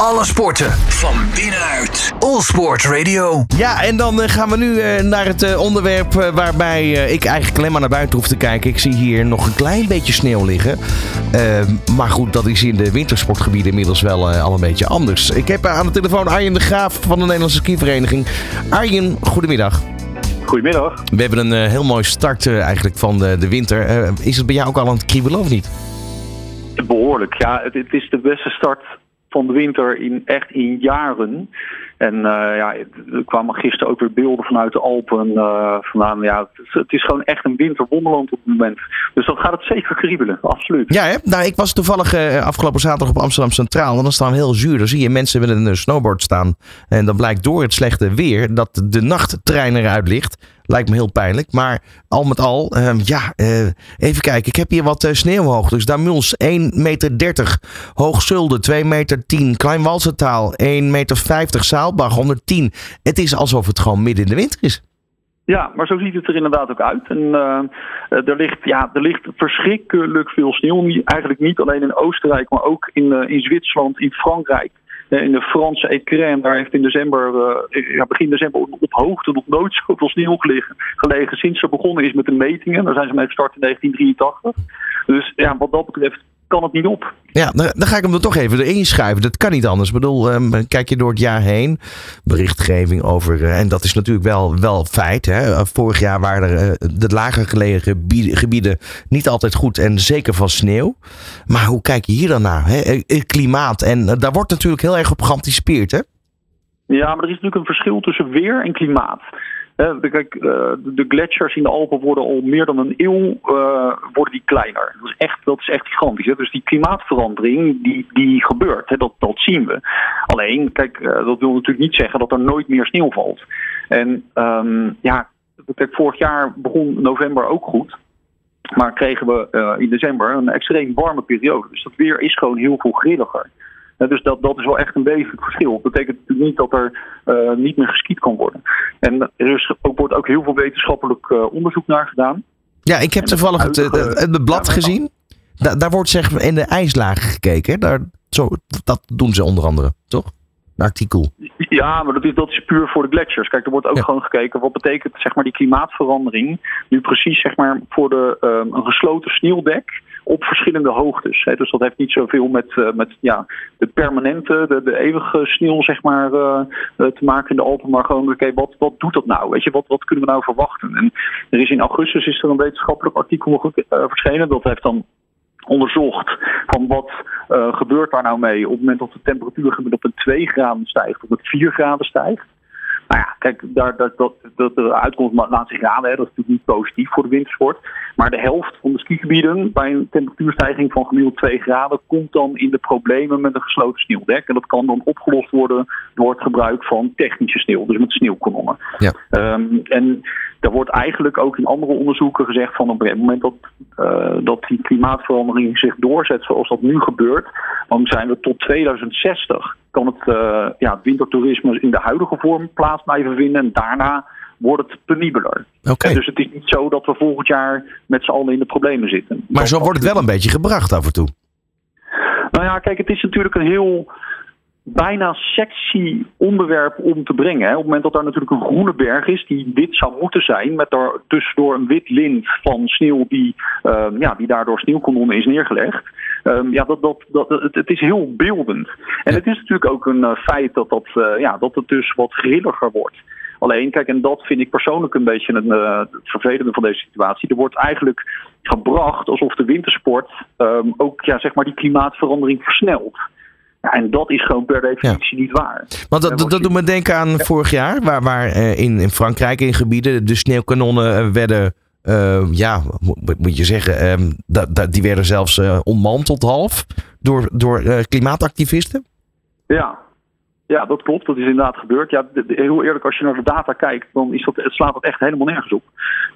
Alle sporten van binnenuit. All Sport Radio. Ja, en dan eh, gaan we nu eh, naar het eh, onderwerp waarbij eh, ik eigenlijk alleen maar naar buiten hoef te kijken. Ik zie hier nog een klein beetje sneeuw liggen. Eh, maar goed, dat is in de wintersportgebieden inmiddels wel eh, al een beetje anders. Ik heb aan de telefoon Arjen de Graaf van de Nederlandse skivereniging. Arjen, goedemiddag. Goedemiddag. We hebben een eh, heel mooi start eigenlijk van de, de winter. Is het bij jou ook al aan het kriebelen of niet? Behoorlijk. Ja, het, het is de beste start van de winter in echt in jaren. En eh, ja, er kwamen gisteren ook weer beelden vanuit de Alpen eh, vandaan. Ja, het is, gewoon echt een winterwonderland op het moment. Dus dan gaat het zeker kriebelen, absoluut. Ja, hè? Nou, ik was toevallig eh, afgelopen zaterdag op Amsterdam Centraal. En dan staan we heel zuur. Dan zie je mensen met een snowboard staan. En dan blijkt door het slechte weer dat de nachttrein eruit ligt. Lijkt me heel pijnlijk. Maar al met al, ehm, ja, eh, even kijken. Ik heb hier wat eh, sneeuwhoogte. Dus Damuls 1,30 meter. Hoogzulde 2,10 meter. 10. Klein Walsentaal 1,50 meter. Zaalbach 110. Het is alsof het gewoon midden in de winter is. Ja, maar zo ziet het er inderdaad ook uit. En eh, er, ligt, ja, er ligt verschrikkelijk veel sneeuw. Eigenlijk niet alleen in Oostenrijk, maar ook in, in Zwitserland, in Frankrijk. Eh, in de Franse Écrin, daar heeft in december, eh, ja, begin december op hoogte nog nooit zoveel sneeuw gelegen, gelegen sinds ze begonnen is met de metingen. Daar zijn ze mee gestart in 1983. Dus ja, wat dat betreft kan het niet op. Ja, dan, ga ik hem er toch even erin schuiven. Dat kan niet anders. Ik bedoel, ehm, kijk je door het jaar heen. Berichtgeving over, eh, en dat is natuurlijk wel, wel feit. Hè? Eh, Vorig jaar waren er, eh, de lager gelegen gebieden, gebieden niet altijd goed. En zeker van sneeuw. Maar hoe kijk je hier dan naar? Hè? Klimaat. En daar wordt natuurlijk heel erg op geanticipeerd. Hè? Ja, maar er is natuurlijk een verschil tussen weer en klimaat. Kijk, eh, de gletsjers in de Alpen worden al meer dan een eeuw eh, worden die kleiner. Dat is echt, dat is echt gigantisch. Dus die klimaatverandering die, die gebeurt, hè? Dat, dat zien we. Alleen, kijk, eh, dat wil natuurlijk niet zeggen dat er nooit meer sneeuw valt. En ehm, ja, kijk, vorig jaar begon november ook goed. Maar kregen we in december een extreem warme periode. Dus dat weer is gewoon heel veel grilliger. Dus dat, dat is wel echt een wezenlijk verschil. Dat betekent natuurlijk niet dat er eh, niet meer geskiet kan worden. En er is, ook, wordt ook heel veel wetenschappelijk eh, onderzoek naar gedaan. Ja, ik heb toevallig het, het, blad Ja, gezien. Da- daar wordt zeg in de ijslagen gekeken. Hè? Daar, zo, dat doen ze onder andere, toch? Een artikel. Ja, maar dat is, dat is puur voor de gletsjers. Kijk, er wordt ook Ja. gewoon gekeken wat betekent zeg maar, die klimaatverandering nu precies zeg maar, voor de, ehm, een gesloten sneeuwdek op verschillende hoogtes. Hè. Dus dat heeft niet zoveel met, eh, met ja, de permanente, de, de eeuwige sneeuw zeg maar, eh, eh, te maken in de Alpen, maar gewoon, oké, wat, wat doet dat nou? Weet je, wat, wat kunnen we nou verwachten? En er is in augustus is er een wetenschappelijk artikel verschenen. Dat heeft dan onderzocht van wat eh, gebeurt daar nou mee op het moment dat de temperatuur gemiddeld op een 2 graden stijgt of het 4 graden stijgt. Nou ja, kijk, daar, dat, dat, dat de uitkomst laat zich raden. Hè. Dat is natuurlijk niet positief voor de wintersport. Maar de helft van de skigebieden bij een temperatuurstijging van gemiddeld 2 graden komt dan in de problemen met een gesloten sneeuwdek. En dat kan dan opgelost worden door het gebruik van technische sneeuw, dus met sneeuwkanonnen. Ja. Ehm, en daar wordt eigenlijk ook in andere onderzoeken gezegd van op het moment dat, eh, dat die klimaatverandering zich doorzet zoals dat nu gebeurt, dan zijn we tot 2060 kan het, eh, ja, wintertoerisme in de huidige vorm plaats blijven vinden en daarna wordt het penibeler. Dus het is niet zo dat we volgend jaar met z'n allen in de problemen zitten. Maar Dat- zo wordt het wel een beetje gebracht af en toe. nou ja, kijk, het is natuurlijk een heel bijna sexy onderwerp om te brengen. Hè. Op het moment dat daar natuurlijk een groene berg is die wit zou moeten zijn, met daar tussendoor een wit lint van sneeuw die, ehm, ja, die daardoor sneeuwkanonnen is neergelegd. Ehm, ja, dat, dat, dat, het, het is heel beeldend. En het is natuurlijk ook een eh, feit dat, dat, eh, ja, dat het dus wat grilliger wordt. Alleen, kijk, en dat vind ik persoonlijk een beetje een, eh, het vervelende van deze situatie. Er wordt eigenlijk gebracht alsof de wintersport ehm, ook ja, zeg maar die klimaatverandering versnelt. Ja, en dat is gewoon per definitie niet waar. Want dat, dat, dat doet me denken aan vorig jaar, waar, waar eh, in, in Frankrijk in gebieden de sneeuwkanonnen eh, werden, eh, ja, moet, je zeggen, dat, dat, die werden zelfs ontmanteld half door, door klimaatactivisten. Ja. Ja, dat klopt. Dat is inderdaad gebeurd. Ja, heel eerlijk, als je naar de data kijkt, dan is dat, het slaat dat echt helemaal nergens op.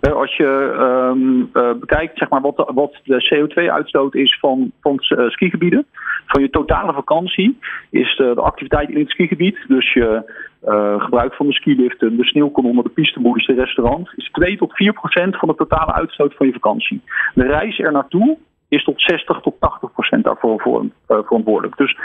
Eh, als je ehm, eh, bekijkt zeg maar, wat, de, wat de CO2-uitstoot is van, van eh, skigebieden, van je totale vakantie, is de, de activiteit in het skigebied, dus je gebruik van de skiliften, de sneeuwkanonnen, de pisteboelies, de restaurant, is 2 tot 4 procent van de totale uitstoot van je vakantie. De reis er naartoe is tot 60 tot 80 procent daarvoor voor, uh, verantwoordelijk. Dus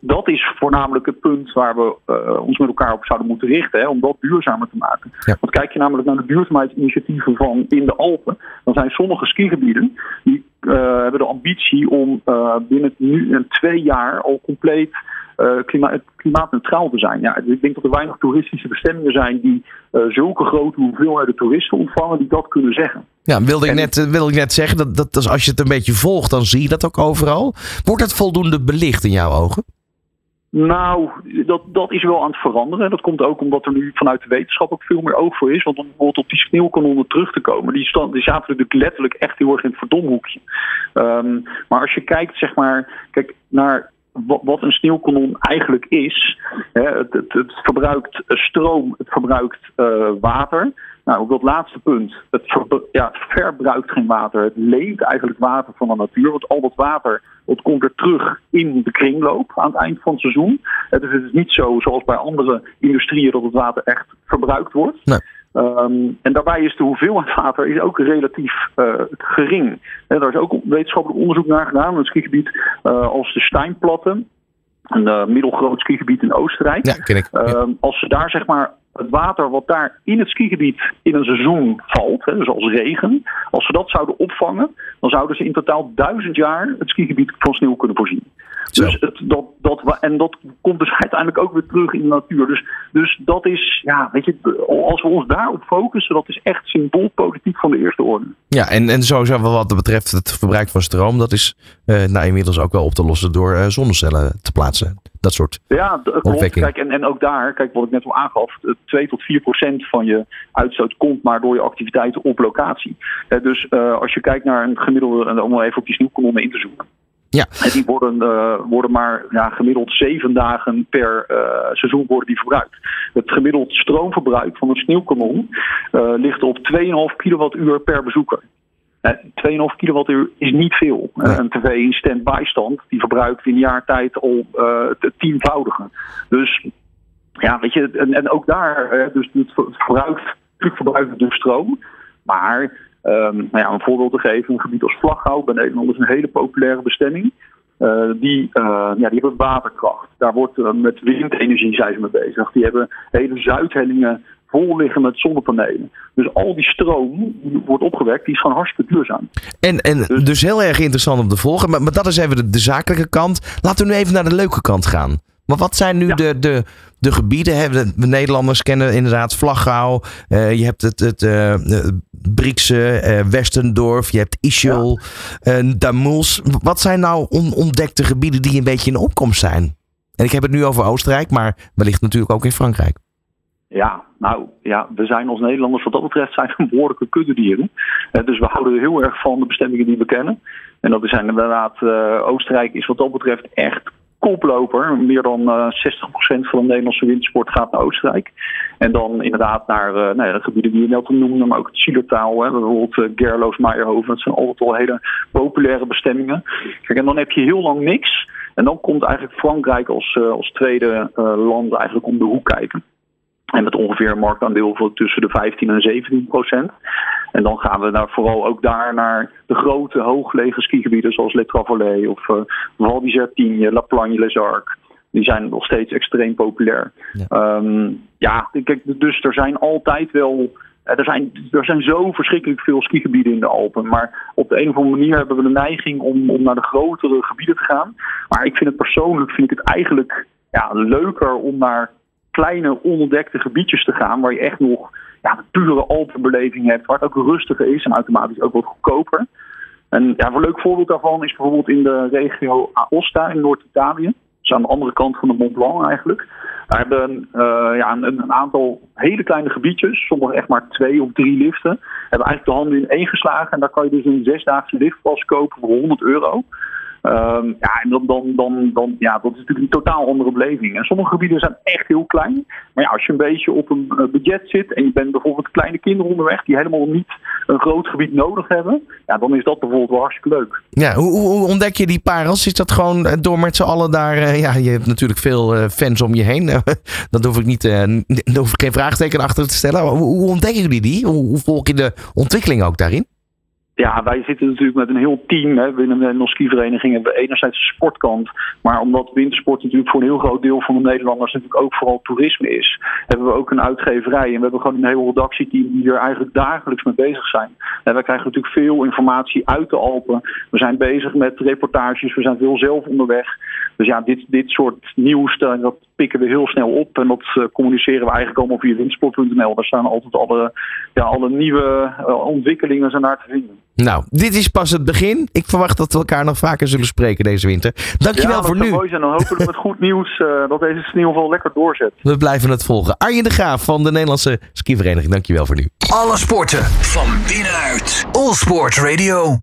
dat is voornamelijk het punt waar we uh, ons met elkaar op zouden moeten richten, hè, om dat duurzamer te maken. Ja. Want kijk je namelijk naar de duurzaamheidsinitiatieven van in de Alpen, dan zijn sommige skigebieden die hebben de ambitie om binnen nu en twee jaar al compleet uh, klimaat, klimaatneutraal te zijn. Ja, ik denk dat er weinig toeristische bestemmingen zijn die uh, zulke grote hoeveelheden toeristen ontvangen die dat kunnen zeggen. Ja, wilde ik, net, eh, wilde ik net zeggen, dat, dat als je het een beetje volgt, dan zie je dat ook overal. Wordt het voldoende belicht in jouw ogen? Nou, dat, dat is wel aan het veranderen. Dat komt ook omdat er nu vanuit de wetenschap ook veel meer oog voor is. Want om bijvoorbeeld op die sneeuwkanonnen terug te komen, die, stand, die zaten natuurlijk letterlijk echt heel erg in het verdomhoekje. Um, maar als je kijkt, zeg maar, kijk naar wat een sneeuwkanon eigenlijk is. Het, verbruikt stroom, het verbruikt uh, water. Nou, op dat laatste punt, het, ja, het verbruikt geen water. Het leent eigenlijk water van de natuur. Want al dat water dat komt er terug in de kringloop aan het eind van het seizoen. Dus het is niet zo zoals bij andere industrieën dat het water echt verbruikt wordt. Nee. Um, en daarbij is de hoeveelheid water is ook relatief uh, gering. En daar is ook wetenschappelijk onderzoek naar gedaan. In het skigebied uh, als de Steinplatten, een uh, middelgroot skigebied in Oostenrijk. Ja, ken ik. Ja. Um, als ze daar zeg maar het water wat daar in het skigebied in een seizoen valt, hè, dus als regen, als ze dat zouden opvangen, dan zouden ze in totaal duizend jaar het skigebied van sneeuw kunnen voorzien. Dus het, dat, dat, en dat komt dus uiteindelijk ook weer terug in de natuur. Dus, dus dat is, ja, weet je, als we ons daarop focussen, dat is echt symboolpolitiek van de eerste orde. Ja, en, en sowieso wat betreft het verbruik van stroom, dat is uh, nou inmiddels ook wel op te lossen door uh, zonnecellen te plaatsen. Dat soort Ja, klopt. Kijk, en, en ook daar, kijk wat ik net al aangaf, 2 tot 4 procent van je uitstoot komt maar door je activiteiten op locatie. Uh, dus als je kijkt naar een gemiddelde, om even op die sneeuwkolonnen in te zoeken. Ja. En die worden, uh, worden maar ja, gemiddeld zeven dagen per uh, seizoen worden die verbruikt. Het gemiddeld stroomverbruik van een sneeuwkanon uh, ligt op 2,5 kilowattuur per bezoeker. 2,5 kilowattuur is niet veel. Een tv in stand-by stand die verbruikt in een jaar tijd al het tienvoudige. Dus ja, weet je, en, en ook daar, dus het verbruikt, natuurlijk verbruikt het dus stroom. Maar Um, nou ja, een voorbeeld te geven, een gebied als Vlaghouw bij Nederland is een hele populaire bestemming. Uh, die, uh, ja, die hebben waterkracht. Daar wordt uh, met windenergie zijn ze mee bezig. Die hebben hele zuidhellingen vol liggen met zonnepanelen. Dus al die stroom die wordt opgewekt, die is gewoon hartstikke duurzaam. En, en dus, dus heel erg interessant om te volgen. Maar, maar dat is even de, de zakelijke kant. Laten we nu even naar de leuke kant gaan. Maar wat zijn nu ja. de, de, de gebieden? De Nederlanders kennen inderdaad Vlaghouw. Uh, je hebt het, het Briekse, uh, Westendorf. Je hebt Ischel, ja. Damoels. Wat zijn nou onontdekte gebieden die een beetje in opkomst zijn? En ik heb het nu over Oostenrijk, maar wellicht natuurlijk ook in Frankrijk. Ja, nou ja, we zijn als Nederlanders wat dat betreft zijn we behoorlijke kuddedieren. dus we houden er heel erg van de bestemmingen die we kennen. En dat zijn inderdaad, Oostenrijk is wat dat betreft echt koploper. Meer dan uh, 60% van de Nederlandse wintersport gaat naar Oostenrijk. En dan inderdaad naar uh, nou ja, de gebieden die je net al noemde, maar ook het Zielertaal. Bijvoorbeeld uh, Gerloos, Meijerhoven. Dat zijn altijd al hele populaire bestemmingen. Kijk, en dan heb je heel lang niks. En dan komt eigenlijk Frankrijk als, als tweede land eigenlijk om de hoek kijken. En met ongeveer een marktaandeel van tussen de 15 en 17 procent. En dan gaan we naar, vooral ook daar naar de grote hooggelegen skigebieden zoals Le Travollet of uh, Val d'Isertine, La Plagne, Les Arcs. Die zijn nog steeds extreem populair. Ja, um, ja kijk, dus er zijn altijd wel. Er zijn, er zijn zo verschrikkelijk veel skigebieden in de Alpen. Maar op de een of andere manier hebben we de neiging om, om naar de grotere gebieden te gaan. Maar ik vind het persoonlijk vind ik het eigenlijk ja, leuker om naar kleine onontdekte gebiedjes te gaan. Waar je echt nog ja, een pure Alpenbeleving hebt. Waar het ook rustiger is en automatisch ook wat goedkoper. En ja, een leuk voorbeeld daarvan is bijvoorbeeld in de regio Aosta in Noord-Italië. Dus aan de andere kant van de Mont Blanc eigenlijk. Daar hebben uh, ja, een, een, aantal hele kleine gebiedjes, sommige echt maar twee of drie liften, hebben eigenlijk de handen in één geslagen. En daar kan je dus een zesdaagse liftpas kopen voor 100 euro. Um, ja, en dan, dan, dan, dan, ja, dat is natuurlijk een totaal andere beleving. En sommige gebieden zijn echt heel klein. Maar ja, als je een beetje op een budget zit en je bent bijvoorbeeld kleine kinderen onderweg die helemaal niet een groot gebied nodig hebben, ja, dan is dat bijvoorbeeld wel hartstikke leuk. Ja, hoe, hoe ontdek je die parels? Is dat gewoon door met z'n allen daar? Uh, ja, je hebt natuurlijk veel fans om je heen. dat hoef ik niet, daar hoef ik geen vraagteken achter te stellen. Hoe, hoe ontdekken jullie die? Hoe, hoe volg je de ontwikkeling ook daarin? Ja, wij zitten natuurlijk met een heel team. Hè. Binnen de Nederlandse skivereniging hebben we enerzijds de sportkant. Maar omdat wintersport natuurlijk voor een heel groot deel van de Nederlanders natuurlijk ook vooral toerisme is, hebben we ook een uitgeverij. En we hebben gewoon een heel redactieteam die er eigenlijk dagelijks mee bezig zijn. En wij krijgen natuurlijk veel informatie uit de Alpen. We zijn bezig met reportages, we zijn veel zelf onderweg. Dus ja, dit, dit soort nieuws, dat pikken we heel snel op. En dat uh, communiceren we eigenlijk allemaal via windsport.nl. Daar staan altijd alle, ja, alle nieuwe uh, ontwikkelingen zijn daar te vinden. Nou, dit is pas het begin. Ik verwacht dat we elkaar nog vaker zullen spreken deze winter. Dankjewel ja, voor nu. mooi zijn. Dan hopen we met goed nieuws uh, dat deze sneeuwval lekker doorzet. We blijven het volgen. Arjen de Graaf van de Nederlandse Skivereniging. Dankjewel voor nu. Alle sporten van binnenuit. All Sport Radio.